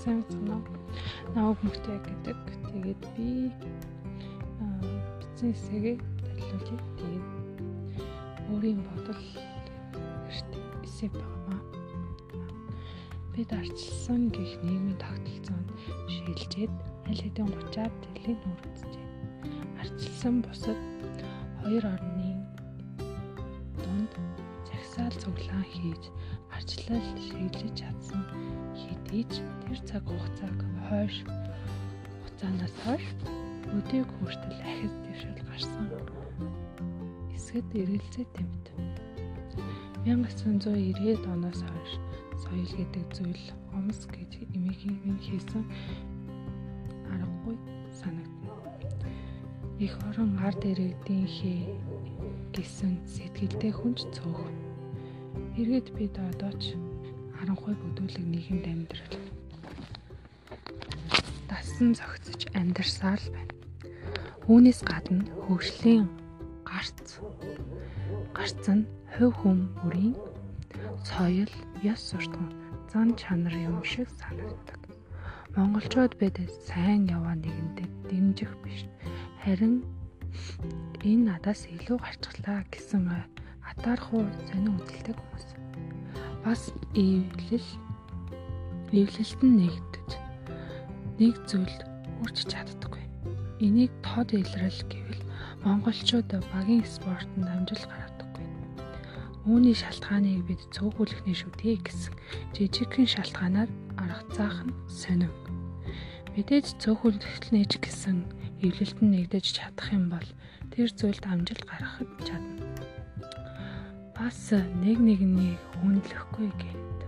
сайн санаа. Наваг мөхтэй гэдэг. Тэгээд би бизнесээ төлөвлөж тэгээд өөрийн бодол эсэв байна. Бид арчилсан гих нийгмийн тогтолцоонд шилжээд аль хэдийн 30-аад жилийн үргэлжлэжээ. Арчилсан бусад хоёр орны донд загсаал цуглаан хийж арчлал шийдэж чадсан хэдий ч тэр цаг хугацааг хойш хугацаанаас хойш өдөөг хүртэл ахиц дэвшил гарсан. Эсгэд эргэлзээ тэмт. 1990-ад оноос хойш соёл гэдэг зүйл хомс гэж эмээгийн хийсэн аргагүй санагдана. Их орон ард иргэдийн хээ гэсэн сэтгэлдээ хүнч цөөх. Иргэд бид одоо ч харанхуй бүдүүлэг нийгэмд амьдрал дасан зохицож амьдарсаар байна. Үүнээс гадна хөгжлийн гарц гарц нь хувь хүн бүрийн соёл, ёс суртахуун, зан чанар юм шиг санагддаг. Монголчууд бид сайн яваа нэгэндээ дэмжих биш. Харин энэ надаас илүү гарчлаа гэсэн атаархуу сонин үзэлтэй хүмүүс. Бас эвлэл эвлэлт нь нэгдэж нэг зүйл хүрч чаддаггүй. Энийг тод илрэл гэвэл монголчууд багийн спортод амжилт гаргадаггүй. Үүний шалтгааныг бид цөөхүүлэхний шүү дээ гэсэн жижигхэн шалтгаанаар арга заах нь сонин. Мэдээж цөөхөлтний ч гэсэн эвлэлт нь нэгдэж чадах юм бол тэр зүйлд амжилт гаргахад чадна. Бас нэг нэгнийг хүндлэхгүй гэд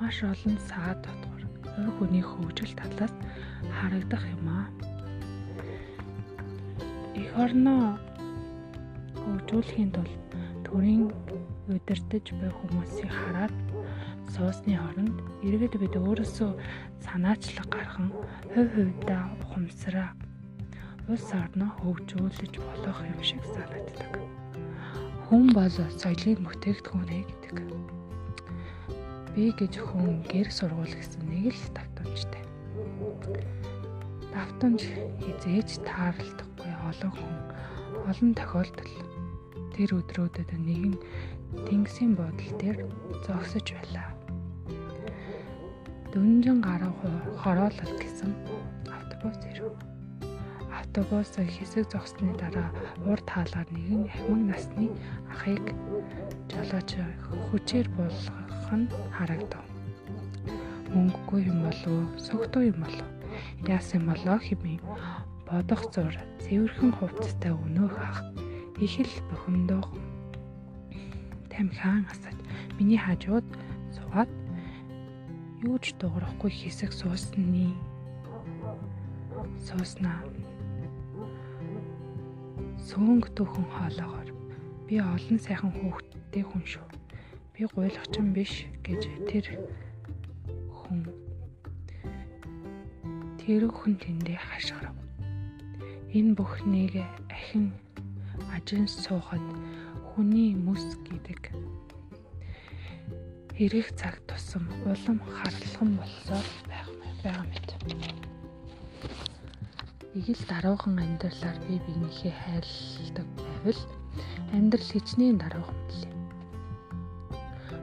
маш олон саад дотгор хувь хүний хөгжил талаас харагдах юм аа. Эх орноо хөгжүүлэхийн тулд төрийн удирдах буй хүмүүсийг хараад суусны оронд иргэд бид өөрөөсөө санаачлаг гархан хувь хувьдаа ухамсараа улс орноо хөгжүүлж болох юм шиг санагддаг. Хүн бол соёлын бүтээгдэхүүн гэдэг. Би гэж хүн гэр сургуул гэсэн нэг л давтамжтай. Давтамж хизээж таарлахгүй олон хүн олон тохиолдолд тэр өдрүүдэд нэгэн тэнгисийн бодол дээр зогсож байлаа дөнжин гарав хороолол гэсэн автобус ирв. Автобус хэсэг зогсны дараа урд хаалгаар нэгэн ахмад насны ахыг жолооч хүчээр болгох нь харагдав. Мөнгөгүй юм болов согтуу юм болов яасан болоо хэмээн бодох зур цэвэрхэн хувцастай өнөөх ах их л бухимдоо тамхиан асаж миний хажууд суугаад юу ч дуурахгүй хэсэг суусны сууснаа сөөнг дөхөн хоолоогоор би олон сайхан хүүхдтэй хүн шүү. Би гуйлагчин биш гэж тэр хүн тэр хүн тэндээ хашгирав. Энэ бүхнийг ахин ажин суухад хүний мэс гэдэг эрэх цаг тусам улам харлахан болсоор байх байгаа мэт. Игэл даруухан амьдралаар би биенийхээ хайрладаг байвал амьдрал хичнээн даруухан билээ.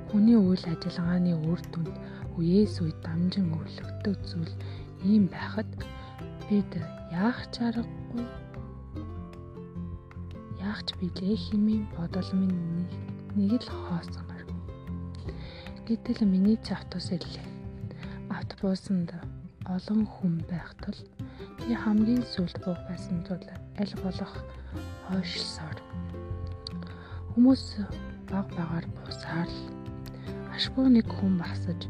Хүний үйл ажиллагааны үр дүнд үеэс үе дамжин өвлөгдөг зүйл ийм байхад бид яах чаргагүй яах ч билээ хэмээн бодол минь нэг л хоосон Гэтэл миний ч автобус ирлээ. Автобусанд олон хүн байх тул би хамгийн сүүлд буух байсан тул аль болох хойшлсоор. Хүмүүс баг багаар буусаар л ашгүй нэг хүн багсаж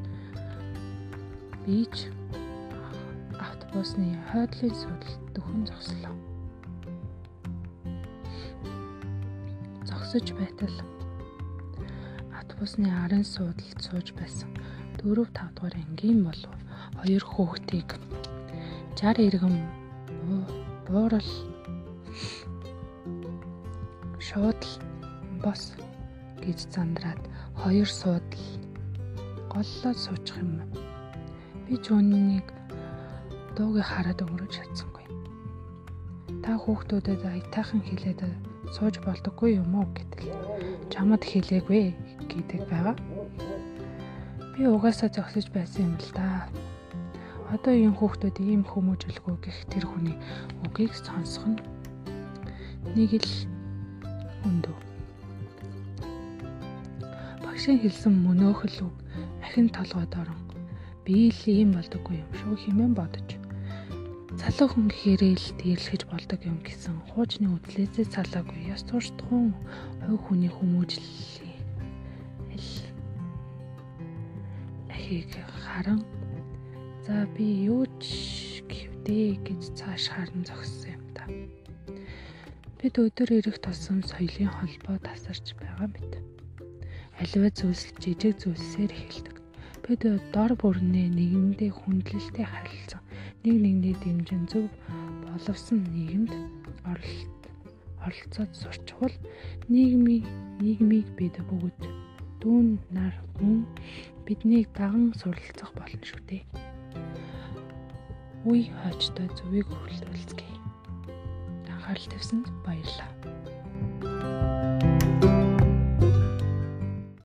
бийж автобусны хойдлын сүүлд дөхөн зогслоо. Зогсож байтал автобусны арын суудалд сууж байсан. 4 5 дугаар ангийн болов. Хоёр хүүхдийг 60 иргэн буурал шуудал бос гэж зандраад хоёр суудал голлоо суучих юм. Би ч үүнийг дуугийг хараад өнгөрөөж чадсангүй. Та хүүхдүүдэд аятайхан хэлээд сууж болдоггүй юм уу гэтэл чамд хэлээгүй гэдэг байгаа. Би угаасаа зогсож байсан юм л да. Одоо энэ хүүхдүүд ийм хүмүүжлгүй гэх тэр хүний үгийг сонсох нь нэг л өндөө. Багшийн хэлсэн мөнөөхөл үг ахин толгойд орон. Би л ийм болдоггүй юм шүү хэмээн бодож. Салуу хүн гэхээрээ л дээрлэхэж болдог юм гэсэн хуучны үдлээсээ салаагүй. Яс туршдахун хувь хүний хүмүүжлэлийн эл ахиг харан за би юу ч гэвдээ гэж цааш харан зогссон юм да. Бид өдөр ирэх тусам соёлын холбоо тасарч байгаа мэт. Аливаа зүйлс жижиг зүйлсээр эхэлдэг бид дор бүрнээ нэгэндээ хүндлэлтэй харилцан нэг нэгний дэмжин зөв боловсон нийгэмд оролт оролцоод сурчвал нийгмийг нийгмийг бид бүгд дүүн нар мөн биднийг даган суралцах болно шүү дээ. Үе хойчтой зүвийг хүлээлцгээе. Анхаарал тавьсанд баярлалаа.